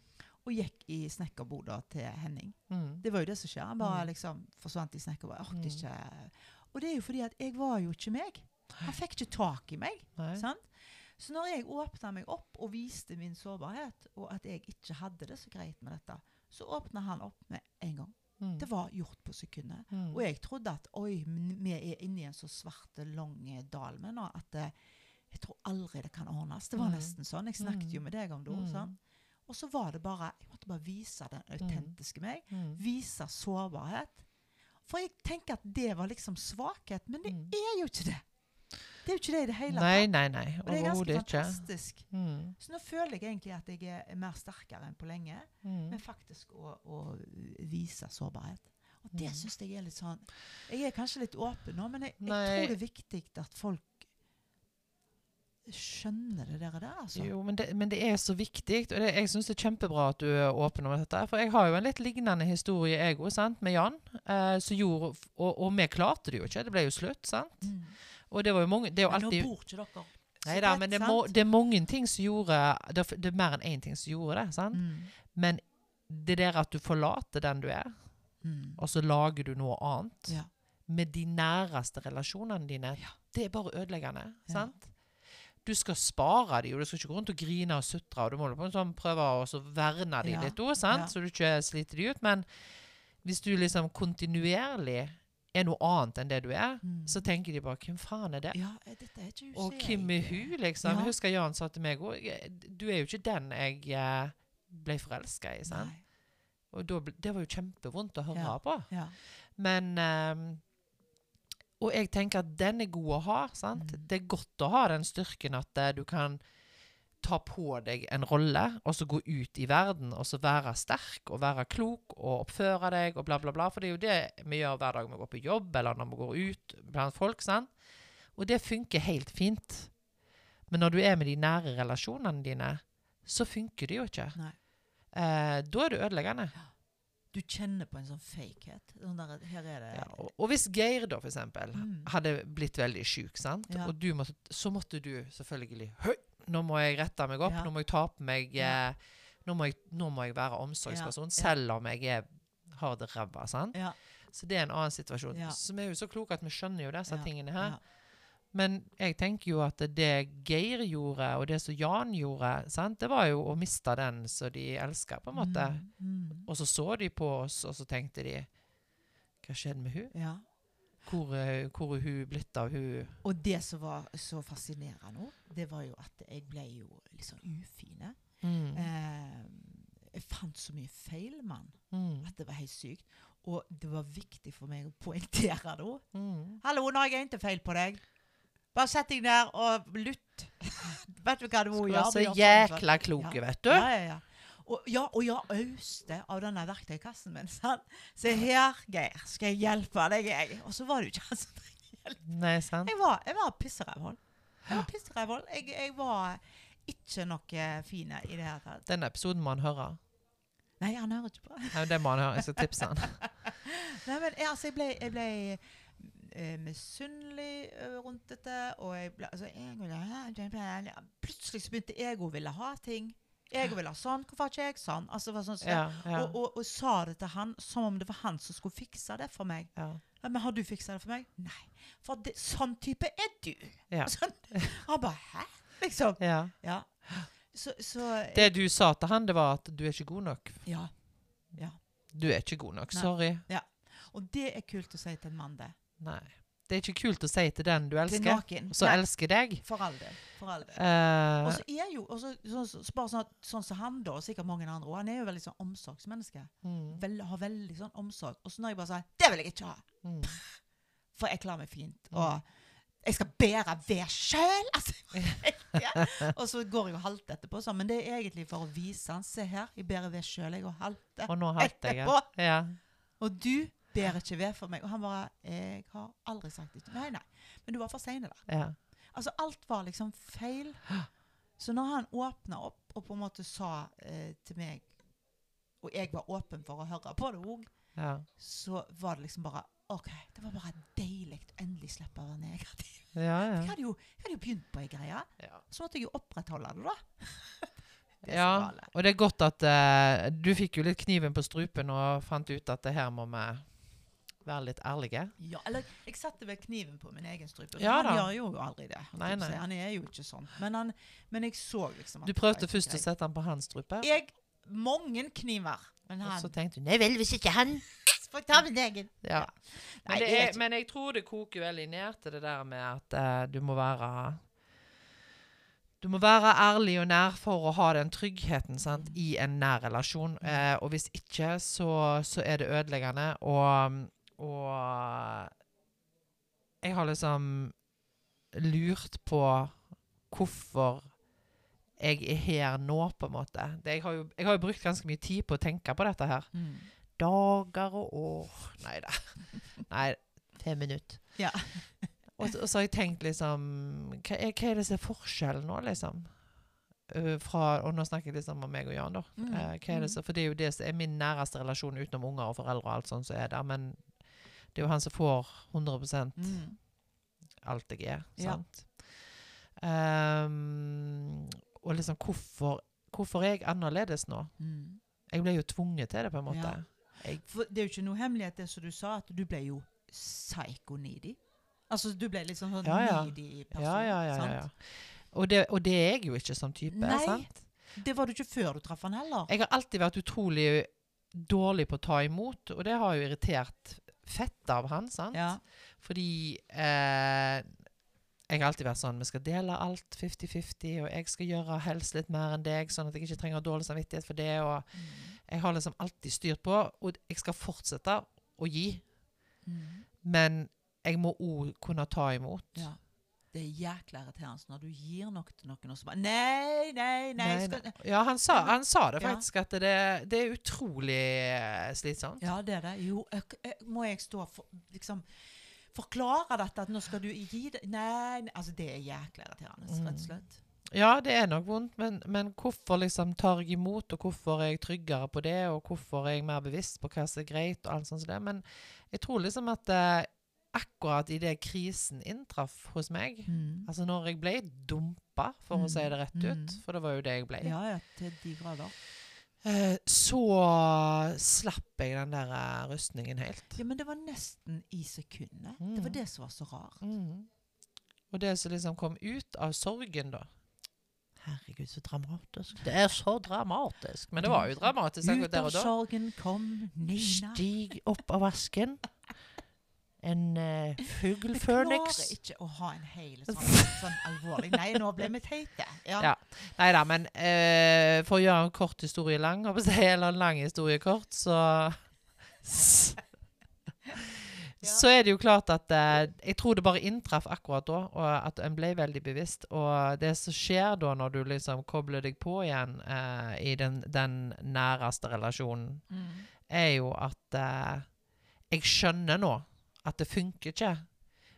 og gikk i snekkerboda til Henning. Mm. Det var jo det som skjer. Han bare Mm. liksom forsvant i snekkerboda. Orket Mm. ikke Og det er jo fordi at jeg var jo ikke meg. Han fikk ikke tak i meg. Sant? Så når jeg åpna meg opp og viste min sårbarhet, og at jeg ikke hadde det så greit med dette, så åpna han opp med en gang. Mm. Det var gjort på sekundet. Mm. Og jeg trodde at oi, vi er inne i en så svart, lang eh, dal med nå at eh, jeg tror aldri det kan ordnes. Det var Mm. nesten sånn. Jeg snakket jo med deg om det òg. Mm. sant? Og så var det bare Jeg måtte bare vise den autentiske meg. Mm. Vise sårbarhet. For jeg tenker at det var liksom svakhet, men det Mm. er jo ikke det. Det er jo ikke det i det hele Nei, tatt. nei, nei. Og det er ganske fantastisk. Mm. Så nå føler jeg egentlig at jeg er mer sterkere enn på lenge, Mm. men faktisk å, å vise sårbarhet. Og det Mm. syns jeg er litt sånn Jeg er kanskje litt åpen nå, men jeg, jeg tror det er viktig at folk skjønner det der, der altså. Jo, men det, men det er så viktig. Og det, jeg syns det er kjempebra at du er åpen om dette. For jeg har jo en litt lignende historie, jeg òg, med Jan. Eh, gjorde, og, og vi klarte det jo ikke. Det ble jo slutt. sant? Mm. Og det var jo mange Det er jo Men nå bor ikke dere Nei da, men det må, det er mange ting som gjorde Det det er mer enn én ting som gjorde det. sant? Mm. Men det der at du forlater den du er, Mm. og så lager du noe annet Ja. med de næreste relasjonene dine, Ja. det er bare ødeleggende. Ja. sant? Du skal spare dem, og du skal ikke gå rundt og grine og sutre. og Du må på en sånn prøve å verne dem litt òg, så du ikke sliter dem ut. Men hvis du liksom kontinuerlig er noe annet enn det du er, Mm. så tenker de bare 'Hvem faen er det?' Ja, eh, dette er ikke Og hvem er hun, liksom? Ja. Jeg husker Jan sa til meg òg 'Du er jo ikke den jeg eh, ble forelska i'. sant? Nei. Og ble- det var jo kjempevondt å høre Ja. på. Ja. Men um, Og jeg tenker at den er god å ha. sant? Mm. Det er godt å ha den styrken at uh, du kan ta på deg en rolle, og så gå ut i verden og så være sterk og være klok og oppføre deg og bla, bla, bla. For det er jo det vi gjør hver dag vi går på jobb eller når vi går ut blant folk. sant? Og det funker helt fint. Men når du er med de nære relasjonene dine, så funker det jo ikke. Eh, da er det ødeleggende. Du kjenner på en sånn fakehet. Sånn der, her er det Ja, og, og hvis Geir da, for eksempel, Mm. hadde blitt veldig sant? Ja. og du måtte, så måtte du selvfølgelig Høy! Nå må jeg rette meg opp, Ja. nå må jeg ta på meg eh, nå, må jeg, nå må jeg være omsorgsperson, selv om jeg er, har det ræva. Så det er en annen situasjon. Så vi er jo så kloke at vi skjønner jo disse tingene her. Men jeg tenker jo at det Geir gjorde, og det som Jan gjorde, sant? det var jo å miste den som de elska, på en måte. Mm, mm. Og så så de på oss, og så tenkte de Hva skjedde med hun? Ja. Hvor, er- hvor er hun blitt av hun Og det som var så fascinerende det var jo at jeg ble jo litt sånn ufine. mm. Eh, jeg fant så mye feil med han Mm. at det var helt sykt. Og det var viktig for meg å poengtere det. Mm. 'Hallo, nå har jeg ikke feil på deg. Bare sett deg ned og lytt.' vet du hva det må gjøre? Du være så jækla kloke, Ja. vet du. Ja, ja, ja. Og, ja, og jeg auste av denne verktøykassen min. Sant? Se her, Geir, skal jeg hjelpe deg, jeg. Og så var det jo ikke han som trengte hjelp. Nei, sant? Jeg var, jeg var pisserevhold. Jeg var pisserevhold. Jeg, jeg var ikke noe fin i det hele tatt. Denne episoden må han høre. Nei, han hører ikke på. Nei, det må han høre. Jeg skal tipse han. Nei, men jeg, altså, jeg ble, jeg ble eh, misunnelig eh, rundt dette, og jeg ble altså, jeg ville ha Plutselig så begynte jeg å ville ha ting. Jeg vil ha sånn. Hvorfor har ikke jeg sånn? Altså, sånn som. Ja, ja, Og, og, og sa det til han som om det var han som skulle fikse det for meg. ja. Ja, men har du fiksa det for meg? Nei. For det, sånn type er du. Ja. Sånn. Han bare Hæ? Liksom. ja. Ja. Så, så Det du sa til han, det var at du er ikke god nok. Ja. Du er ikke god nok. Nei. Sorry. Og det er kult å si til en mann, det. Nei. Det er ikke kult å si til den du elsker, som elsker deg. For all del. For all del. Uh, Og så er jo også, så, så, bare sånn, sånn som han, da, og sikkert mange andre òg, han er jo veldig sånn omsorgsmenneske. mm, Vel, har veldig sånn omsorg. Og så når jeg bare sier 'Det vil jeg ikke ha', mm. for jeg klarer meg fint, Mm. og jeg skal bære ved sjøl! Altså, ja. Og så går jeg og halter etterpå, Så. men det er egentlig for å vise han 'Se her, jeg bærer ved sjøl, jeg, og halter'. Og nå halte jeg Ja. Og du bærer ikke ved for meg. Og han bare 'Jeg har aldri sagt det.' Nei, nei. Men du var for sein der. ja. Altså, alt var liksom feil. Så når han åpna opp og på en måte sa eh, til meg, og jeg var åpen for å høre på det òg, ja. så var det liksom bare OK, det var bare deilig å endelig slippe å være negativ. Ja, Jeg hadde jo, jeg hadde jo begynt på ei greie, ja. så måtte jeg jo opprettholde det, da. Det Ja, og det er godt at uh, du fikk jo litt kniven på strupen og fant ut at det her må vi være litt ærlige. Ja, eller jeg satte vel kniven på min egen strupe. Ja han da. gjør jo aldri det. Nei, nei. Han er jo ikke sånn. Men, han, men jeg så liksom Du prøvde først å sette den på hans strupe, Jeg Mange kniver. Men og så tenkte du nei vel, hvis ikke han Får jeg ta min egen. Ja. Men, er, men jeg tror det koker veldig ned til det der med at uh, du må være Du må være ærlig og nær for å ha den tryggheten sant, i en nær relasjon. Eh, og hvis ikke, så, så er det ødeleggende. Og, og jeg har liksom lurt på hvorfor jeg er her nå, på en måte. Det, jeg, har jo, jeg har jo brukt ganske mye tid på å tenke på dette her Mm. dager og år Nei da. Nei, fem minutter. Ja. Og, så- og så har jeg tenkt liksom Hva er, hva er det som er forskjellen nå, liksom? Uh, fra, og nå snakker jeg liksom om meg og Jan, da. Mm. Uh, det så, for det er jo det som er min næreste relasjon utenom unger og foreldre og alt sånt som er der. Men det er jo han som får 100 Mm. alt jeg er. Ja. Sant? Ehm, og liksom hvorfor, hvorfor er jeg annerledes nå? Mm. Jeg ble jo tvunget til det, på en måte. Ja. For det er jo ikke noe hemmelighet, det som du sa, at du ble jo psycho-needy. Altså, du ble litt sånn, sånn Ja, needy person. Ja, ja, ja. ja, sant? Og, det, og det er jeg jo ikke som type. Nei. sant? Det var du ikke før du traff han heller. Jeg har alltid vært utrolig dårlig på å ta imot, og det har jo irritert fett av han. sant? Ja. Fordi eh, jeg har alltid vært sånn Vi skal dele alt 50-50, og jeg skal gjøre helst litt mer enn deg, sånn at jeg ikke trenger dårlig samvittighet for det. og Mm. Jeg har liksom alltid styrt på, og jeg skal fortsette å gi. Mm. Men jeg må òg kunne ta imot. Ja. Det er jækla irriterende når du gir noe til noen, og så bare Nei, nei, nei. Nei, nei. Ja, han sa, han sa det Ja. faktisk, at det, det er utrolig eh, slitsomt. Ja, det er det. Jo, jeg, jeg, må jeg stå for liksom Forklare dette, at nå skal du gi det Nei, nei altså det er jækla irriterende, Mm. rett og slett. Ja, det er nok vondt, men, men hvorfor liksom tar jeg imot, og hvorfor er jeg tryggere på det, og hvorfor er jeg mer bevisst på hva som er greit, og alt sånt som det. Men jeg tror liksom at eh, akkurat idet krisen inntraff hos meg, Mm. altså når jeg ble dumpa, for å si det rett ut, Mm. for det var jo det jeg ble, Ja, ja, til de grader. eh, så slapp jeg den der eh, rustningen helt. Ja, men det var nesten i sekundet. Det var Mm. det som var så rart. Mhm. Og det som liksom kom ut av sorgen, da Herregud, så dramatisk. Det er så dramatisk. Men det var jo dramatisk Ut av sorgen kom Nina. Stig opp av vasken. En uh, fuglføniks. Jeg klarer ikke å ha en hel sånn, sånn alvorlig Nei, nå ble vi teite. Ja. Ja. Nei da, men uh, for å gjøre en kort historie lang, eller en lang historie kort, så Så er det jo klart at uh, Jeg tror det bare inntraff akkurat da, og at en ble veldig bevisst. Og det som skjer da, når du liksom kobler deg på igjen uh, i den, den næreste relasjonen, Mm. er jo at jeg skjønner nå at det funker ikke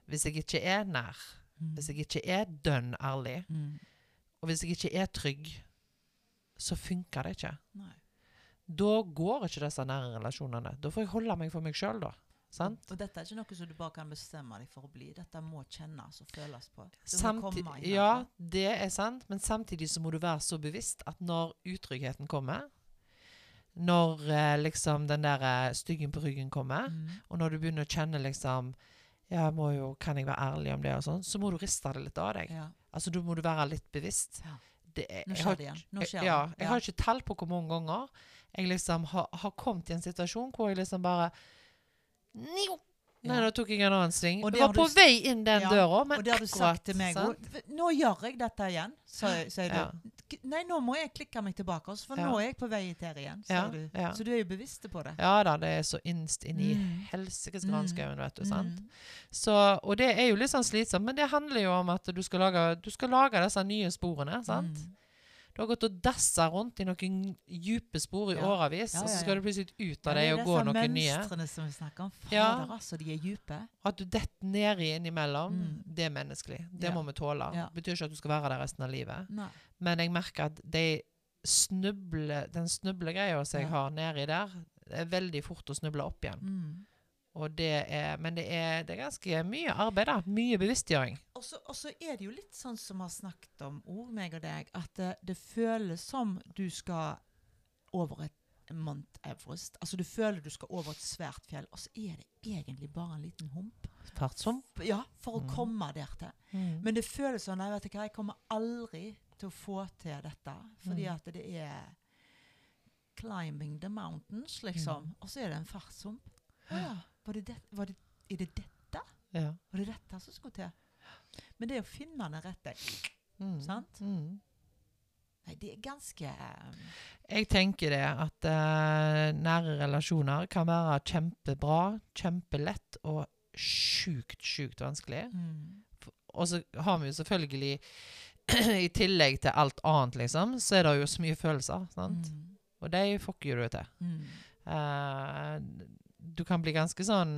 hvis jeg ikke er nær. Mm. Hvis jeg ikke er dønn ærlig, Mm. og hvis jeg ikke er trygg, så funker det ikke. Nei. Da går ikke disse nære relasjonene. Da får jeg holde meg for meg sjøl, da. Sant? Og dette er ikke noe som du bare kan bestemme deg for å bli. Dette må kjennes og føles på. Det må Samti komme ja, det er sant, men samtidig så må du være så bevisst at når utryggheten kommer, når eh, liksom den der eh, styggen på ryggen kommer, Mm. og når du begynner å kjenne liksom ja, jeg jo, Kan jeg være ærlig om det? og sånn, Så må du riste det litt av deg. Ja. Altså, Du må du være litt bevisst. Ja. Det jeg, Nå skjer det igjen. Nå skjer jeg, ja, jeg ja. har ikke tall på hvor mange ganger jeg liksom har, har kommet i en situasjon hvor jeg liksom bare Nio! Nei, nå tok jeg en annen sving. Jeg var på du vei inn den døra, men og det har du sagt til meg òg. Nå gjør jeg dette igjen, sier sier du. Nei, nå må jeg klikke meg tilbake, også, for Ja. nå er jeg på vei til igjen. sier Ja, du. ja. Så du er jo bevisst på det. Ja da, det er så innst inn i Mm. helsikes Mm. granskauen, vet du. sant? Mm. Så, og det er jo litt sånn slitsomt, men det handler jo om at du skal lage, du skal lage disse nye sporene. sant? Mm. Du har gått og dassa rundt i noen dype spor i Ja. årevis, og så skal du plutselig ut av det og gå noen nye. Det er disse mønstrene som vi snakker om. Fader, altså, de er dype. At du detter nedi innimellom, Mm. det er menneskelig. Det må vi tåle. Det betyr ikke at du skal være der resten av livet. Nei. Men jeg merker at de snuble, den snublegreia som jeg har nedi der, det er veldig fort å snuble opp igjen. Mm. Det er, men det er, det er ganske mye arbeid, da. Mye bevisstgjøring. Og så er det jo litt sånn som vi har snakket om ord, meg og deg, at det, det føles som du skal over et Mount Everest. Altså du føler du skal over et svært fjell, og så er det egentlig bare en liten hump. Fartshump? Ja, for å Mm. komme der til. Mm. Men det føles sånn, jeg vet du hva, jeg kommer aldri til å få til dette, fordi Mm. at det er climbing the mountains, liksom. Mm. Og så er det en fartshump. Ja, var det det, var det, er det dette? Ja. Var det dette som skulle til? Men det å finne den rette Mm. Sant? Mm. Nei, det er ganske um, Jeg tenker det at uh, nære relasjoner kan være kjempebra, kjempelett og sjukt, sjukt vanskelig. mm, Og så har vi jo selvfølgelig, i tillegg til alt annet, liksom, så er det jo så mye følelser. sant? mm, Og de fucker jo du til. mm. Eh, du kan bli ganske sånn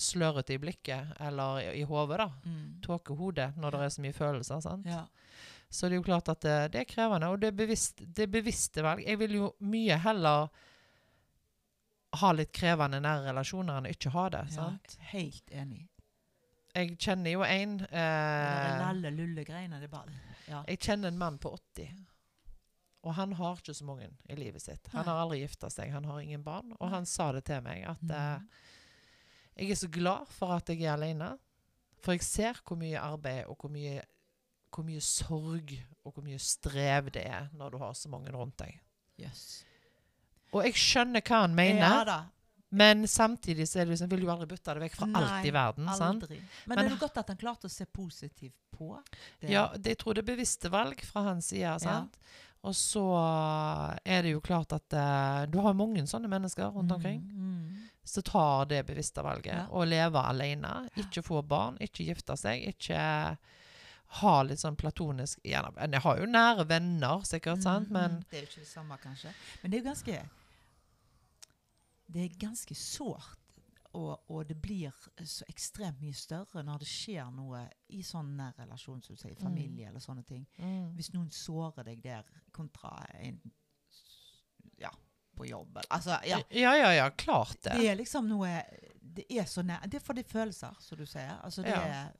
slørete i blikket, eller i, i hodet, da. Mm. Tåkehode når det er så mye følelser. sant? Ja. Så det er jo klart at det, det er krevende, og det er, bevisst, det er bevisste valg. Jeg vil jo mye heller ha litt krevende nære relasjoner enn ikke ha det. ja. Helt enig. Jeg kjenner jo en eh, lalle-lulle-greiene, det er bare Ja. Jeg kjenner en mann på 80. Og han har ikke så mange i livet sitt. Han har aldri gifta seg, han har ingen barn. Og han sa det til meg, at Mm. eh, jeg er så glad for at jeg er alene. For jeg ser hvor mye arbeid og hvor mye, hvor mye sorg og hvor mye strev det er når du har så mange rundt deg. Yes. Og jeg skjønner hva han mener, Ja men samtidig så det liksom, vil du aldri bytte det vekk fra alt i verden. sant? Aldri. Men, Men- det er jo godt at han klarte å se positivt på det. Ja, det, jeg tror det er bevisste valg fra hans side. sant? Og så er det jo klart at uh, du har mange sånne mennesker rundt omkring Mm, mm. Så tar det bevisste valget Ja. å leve alene. Ikke få barn, ikke gifte seg, ikke ha litt sånn platonisk gjerne, men Jeg har jo nære venner, sikkert, sant? Mm, men mm. Det er jo ikke det samme, kanskje. Men det er jo ganske Det er ganske sårt. Og, og det blir så ekstremt mye større når det skjer noe i sånn nær relasjon, som du sier, familie eller sånne ting. mm. Hvis noen sårer deg der kontra en Ja, på jobb Altså, ja. Ja, ja, ja, klart det. Det er liksom noe Det er så nær Det er for de følelser, som du sier. Altså, det Ja. er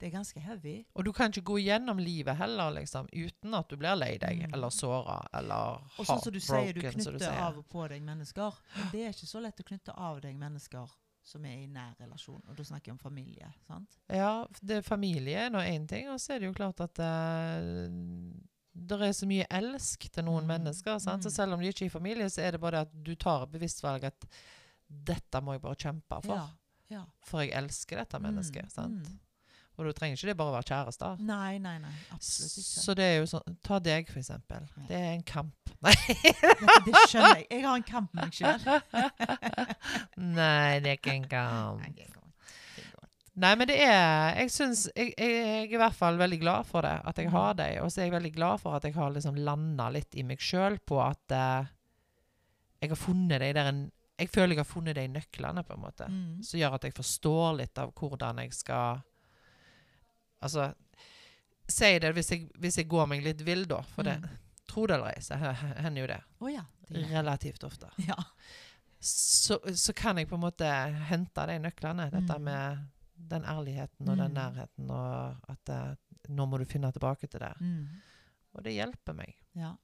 Det er ganske heavy. Og du kan ikke gå gjennom livet heller, liksom, uten at du blir lei deg, Mm. eller såra, eller Og sånn som du sier, du heartbroken, knytter av og på deg mennesker. Men det er ikke så lett å knytte av deg mennesker som er i nær relasjon. Og da snakker jeg om familie. sant? Ja, det familie er nå én ting, og så er det jo klart at uh, det er så mye elsk til noen Mm. mennesker. Sant? Så Mm. selv om de ikke er i familie, så er det bare det at du tar et bevisst valg at dette må jeg bare kjempe for. Ja. ja. For jeg elsker dette mennesket. Mm, sant? mm. Og da trenger ikke det bare å være kjærester. Nei, nei, nei. Absolutt ikke. Så det er jo sånn Ta deg, for eksempel. Ja. Det er en kamp. Nei, det skjønner jeg. Jeg har en kamp med meg sjøl. Nei det er ikke en kamp. Nei, men det er Jeg syns jeg, jeg, jeg er i hvert fall veldig glad for det, at jeg har deg. Og så er jeg veldig glad for at jeg har liksom landa litt i meg sjøl på at uh, jeg har funnet deg der en- Jeg føler jeg har funnet de nøklene, på en måte. Mm. Som gjør at jeg forstår litt av hvordan jeg skal Altså Si det hvis jeg, hvis jeg går meg litt vill, da. For det, Mm. tro det eller ei, så hender jo det. Oh, ja. det. Relativt ofte. Ja. så, så kan jeg på en måte hente de nøklene. Dette Mm. med den ærligheten og den Mm. nærheten, og at eh, nå må du finne tilbake til det. Mm. Og det hjelper meg. Ja.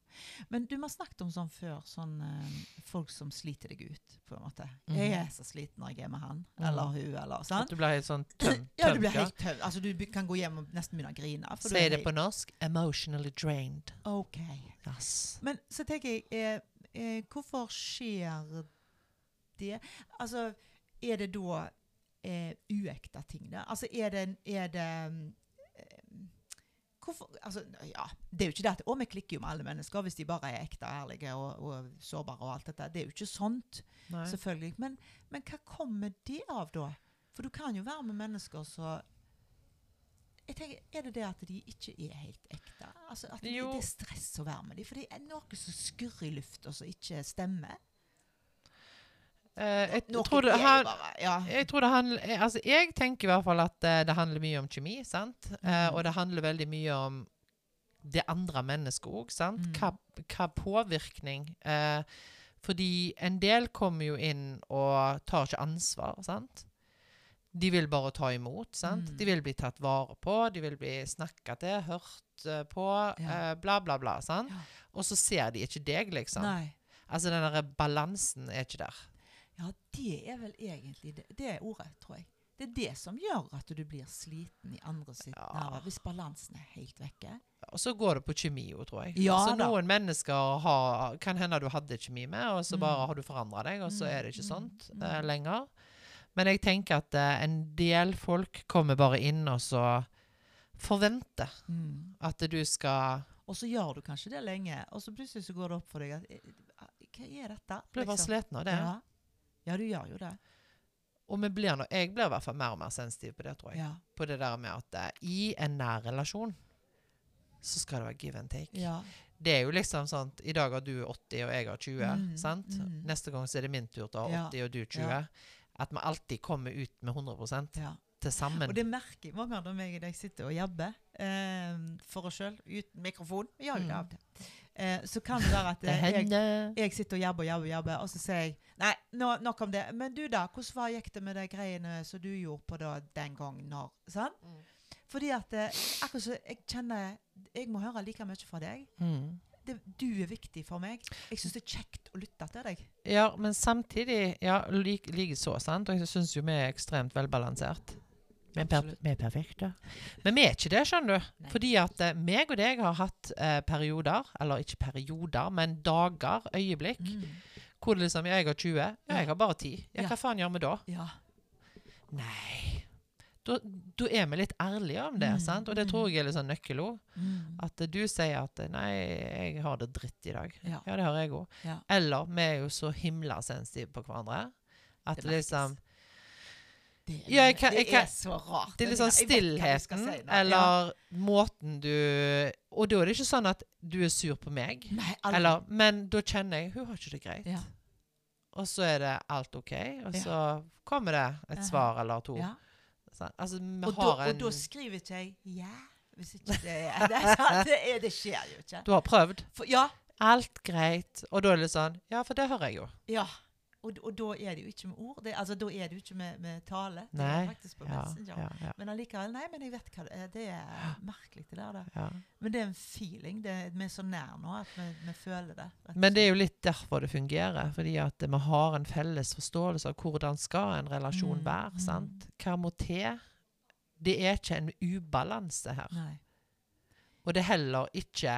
Men du har snakket om sånn før, sånn uh, folk som sliter deg ut, på en måte. Mm. Jeg er så sliten når jeg er med han, Mhm. eller hun, eller At du blir helt sånn tømt? Ja, du blir helt tømt. Altså, du kan gå hjem og nesten begynne å grine. Si det på norsk. Emotionally drained. OK. Yes. Men så tenker jeg, eh, eh, hvorfor skjer det? Altså, er det da eh, uekte ting, da? Altså, er det, er det mm, Hvorfor Altså, ja. Det er jo ikke det at Å, vi klikker jo med alle mennesker hvis de bare er ekte, ærlige og, og sårbare og alt dette. Det er jo ikke sånt, Nei. selvfølgelig. Men, men hva kommer det av, da? For du kan jo være med mennesker så jeg tenker, Er det det at de ikke er helt ekte? Altså At det, det er stress å være med dem? For det er noe som skurrer i lufta som ikke stemmer. Eh, jeg, tror det, han, ja. jeg tror det handler Altså, jeg tenker i hvert fall at eh, det handler mye om kjemi, sant? Eh, Mm. og det handler veldig mye om det andre mennesket òg, sant? Mm. Hva, hva påvirkning eh, Fordi en del kommer jo inn og tar ikke ansvar, sant? De vil bare ta imot, sant? Mm. De vil bli tatt vare på, de vil bli snakka til, hørt på, Ja. eh, bla, bla, bla. sant? Ja. Og så ser de ikke deg, liksom. Nei. Altså, den der balansen er ikke der. Ja, det er vel egentlig det, det er ordet, tror jeg. Det er det som gjør at du blir sliten i andre sitt Ja. nerver, hvis balansen er helt vekke. Og så går det på kjemi òg, tror jeg. Ja så da. noen mennesker har, kan hende du hadde kjemi med, og så Mm. bare har du forandra deg, og så Mm, er det ikke mm, sånt mm. eh, lenger. Men jeg tenker at uh, en del folk kommer bare inn og så forventer at du skal Og så gjør du kanskje det lenge, og så plutselig så går det opp for deg at eh, Hva er dette? Blir bare liksom? sliten av det. Ja. Ja, du gjør jo det. Og vi blir nå, jeg blir i hvert fall mer og mer sensitiv på det, tror jeg. Ja. På det der med at eh, i en nær relasjon så skal det være give and take. ja. Det er jo liksom sånn I dag har du 80 og jeg har 20. Mm, sant? mm. Neste gang så er det min tur til å ha Ja, 80 og du 20. ja. At vi alltid kommer ut med 100 ja. til sammen. Og det merker jeg mange ganger når jeg, sitter og jabber eh, for oss sjøl, uten mikrofon. Vi gjør jo det Mm. av til. Eh, så kan det være at Det eh, jeg, jeg sitter og jabber og jabber, jabber, og så sier jeg Nei, nå, nok om det. Men du, da? Hvordan var, gikk det med de greiene som du gjorde på da, den gang når? Sant? Mm. Fordi at eh, akkurat så jeg kjenner Jeg må høre like mye fra deg. Mm. Det, du er viktig for meg. Jeg syns det er kjekt å lytte til deg. Ja, men samtidig Ja, like, like så, sant? Og jeg syns jo vi er ekstremt velbalansert. Vi er, per, vi er perfekte. Men vi er ikke det, skjønner du. Nei. Fordi at uh, meg og deg har hatt uh, perioder, eller ikke perioder, men dager, øyeblikk, hvor det liksom Jeg har 20, ja, jeg har bare 10. Ja, Ja. hva faen gjør vi da? Ja. Nei. Da, da er vi litt ærlige om det, Mm, sant? Og det mm. tror jeg er litt sånn nøkkelord. Mm. At uh, du sier at 'nei, jeg har det dritt i dag'. Ja. Ja, det har jeg òg. Ja. Eller vi er jo så himla sensitive på hverandre. At Det det liksom Det, Ja, jeg kan- jeg kan- er så rart. Det er litt sånn stillheten, si eller eller måten du Og da er det ikke sånn at du er sur på meg. Nei, eller Men da kjenner jeg hun har ikke det greit. ja. Og så er det alt OK, og Ja. så kommer det et svar eller to. ja. Sant? Altså, Og, da, og da skriver ikke jeg 'ja', hvis ikke det er det, er det, er, det skjer jo ikke. Du har prøvd. For, ja, Alt greit. Og da er det sånn Ja, for det hører jeg jo. ja. Og, og da er det jo ikke med ord. Det, altså, da er det jo ikke med, med tale. Det Nei. er faktisk på Ja, Messenger. ja, ja, Men allikevel, nei, men jeg vet hva det er. Det er merkelig det der. Ja. Men det er en feeling. Det, vi er så nær nå at vi, vi føler det. Men det er jo litt derfor det fungerer. Fordi at vi har en felles forståelse av hvordan skal en relasjon Mm, være. mm. sant? Hva må til? Det er ikke en ubalanse her. Nei. Og det er heller ikke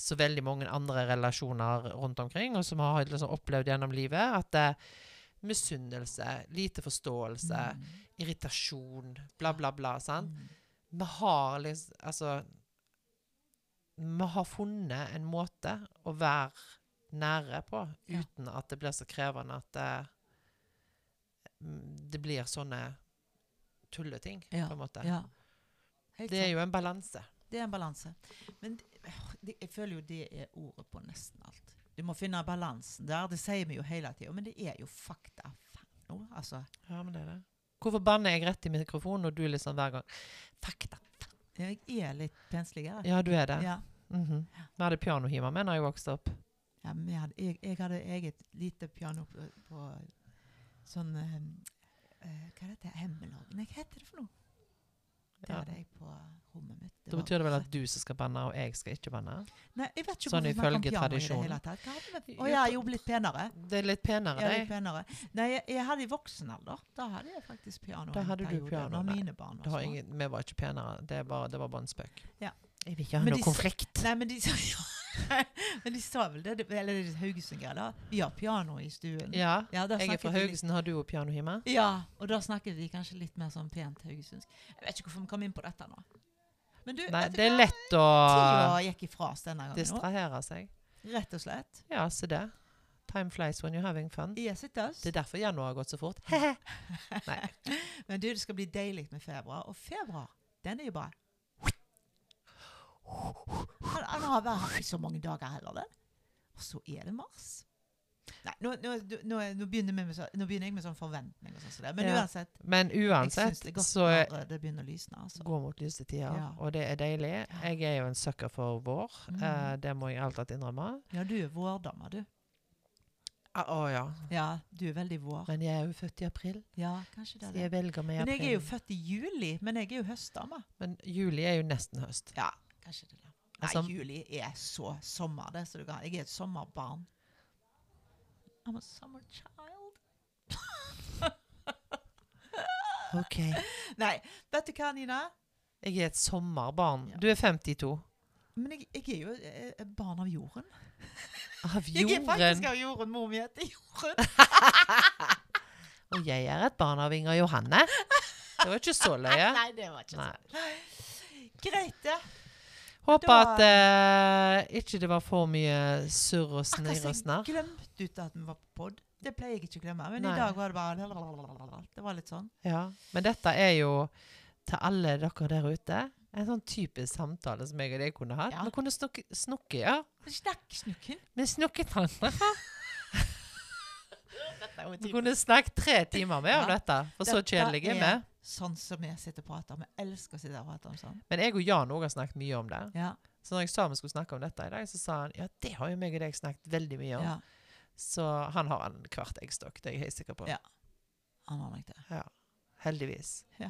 så veldig mange andre relasjoner rundt omkring, og som har liksom opplevd gjennom livet, at det er misunnelse, lite forståelse, Mm. irritasjon, bla, bla, bla. sant? Mm. Vi har liksom Altså Vi har funnet en måte å være nære på Ja. uten at det blir så krevende at det, det blir sånne tulleting, Ja, på en måte. Ja. Det er jo en balanse. Det er en balanse. Men jeg føler jo det er ordet på nesten alt. Du må finne balansen der. Det sier vi jo hele tida. Men det er jo fakta. Faen altså. Ja, men det er det. Hvorfor banner jeg rett i mikrofonen, og du liksom hver gang Fakta. Jeg er litt pensligere. Ja, du er det. Ja. Mhm. Vi hadde piano hjemme med når jeg vokste opp. Ja, men jeg, hadde, jeg, jeg hadde eget lite piano på, på sånn um, uh, Hva heter det? Hemmelag? Nei, hva heter det for noe? Det Ja. hadde jeg på rommet mitt. Det Da betyr det vel at du som skal banne, og jeg skal ikke banne? Nei, jeg vet ikke Sånn ifølge piano i det tradisjonen. hele tatt. Å Ja, ja, jo, blitt penere. Det er litt penere, Ja, litt penere. Nei, jeg, jeg hadde i voksen alder. Da hadde jeg faktisk piano. Da hadde du piano, nei. mine barn ingen, vi var ikke penere. Det, var, det var bare en spøk. Ja. Jeg vil ikke ha Men noe konflikt. Nei, men de ja. Men de sa vel det, eller det er Haugesund-greier, da. Vi har piano i stuen. Ja. Ja, Jeg er fra Haugesund. Har du òg piano hjemme? Ja, og da snakket vi kanskje litt mer sånn pent haugesundsk. Jeg vet ikke hvorfor vi kom inn på dette nå. Men du, Nei, det er lett å Tida gikk ifra oss denne gangen. distrahere seg. Rett og slett. Ja, se det. Time flies when you're having fun. Yes, it does. Det er derfor januar har gått så fort. Men du, det skal bli deilig med februar. Og februar, den er jo bare Han, han har vært her i så mange dager heller, den. Og så er det mars. Nei, nå, nå, nå, nå, begynner, med så, nå begynner jeg med sånn forventning og sånt, så det. Men Ja. uansett, Men jeg syns det er godt så når det begynner å lysne. Altså. Går mot lyse tider, Ja. og det er deilig. Jeg er jo en sucker for vår. Mm. Eh, det må jeg alltid innrømme. Ja, du er vårdame, du. Ah, oh, ja. Ja, du er veldig vår. Men jeg er jo født i april, Ja, kanskje det så er jeg velger meg i Men jeg er jo født i juli, men jeg er jo høstdame. Men juli er jo nesten høst. Ja, kanskje det er. Nei, Altså- juli er så sommer, det. Så du kan, jeg er et sommerbarn. I'm a summer child. Ok. Nei, vet du hva, Nina? Jeg er et sommerbarn. Ja. Du er 52. Men jeg, jeg er jo eh, et barn av jorden. Av jorden? Jeg er faktisk av jorden. Mor mi heter Jorden. Og jeg er et barn av Inger Johanne. Det var ikke så løye. Nei, det var ikke Nei. løye Greit, det. Håper at eh, ikke det var for mye surr og snirr Akkurat og som snarr. jeg glemte ut at vi var på pod. Det pleier jeg ikke å glemme. Men Nei. i dag var det bare Det var litt sånn. Ja. Men dette er jo til alle dere der ute en sånn typisk samtale som jeg og deg kunne hatt. Ja. Vi kunne snukke, snukke ja. Snakk, snukken. Vi snukket hverandre. Er Vi kunne snakket tre timer med om Ja. dette, for så kjedelige kjedelig er vi. Sånn som vi sitter og prater om. Jeg elsker å sitte og prate om sånn. Men jeg og Jan òg har snakket mye om det. Ja. Så når jeg sa vi skulle snakke om dette i dag, så sa han ja, det har jo meg og deg snakket veldig mye om. ja. Så han har en kvart eggstokk, det er jeg helt sikker på. Ja. Han har nok det. Ja. Heldigvis.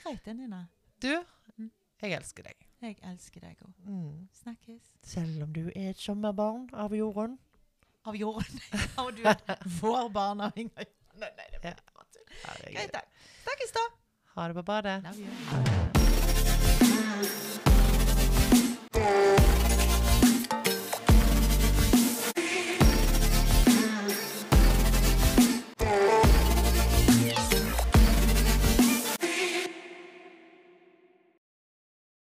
Greit, det, Nina. Du, Mm. jeg elsker deg. Jeg elsker deg òg. Mm. Snakkes. Selv om du er et sommerbarn av jorden. Av jorden. Og du er vår barn av Inger. Nei, nei, det Ja. var. Herregud. Greit, da. Snakkes, da. Ha det på badet. Love you.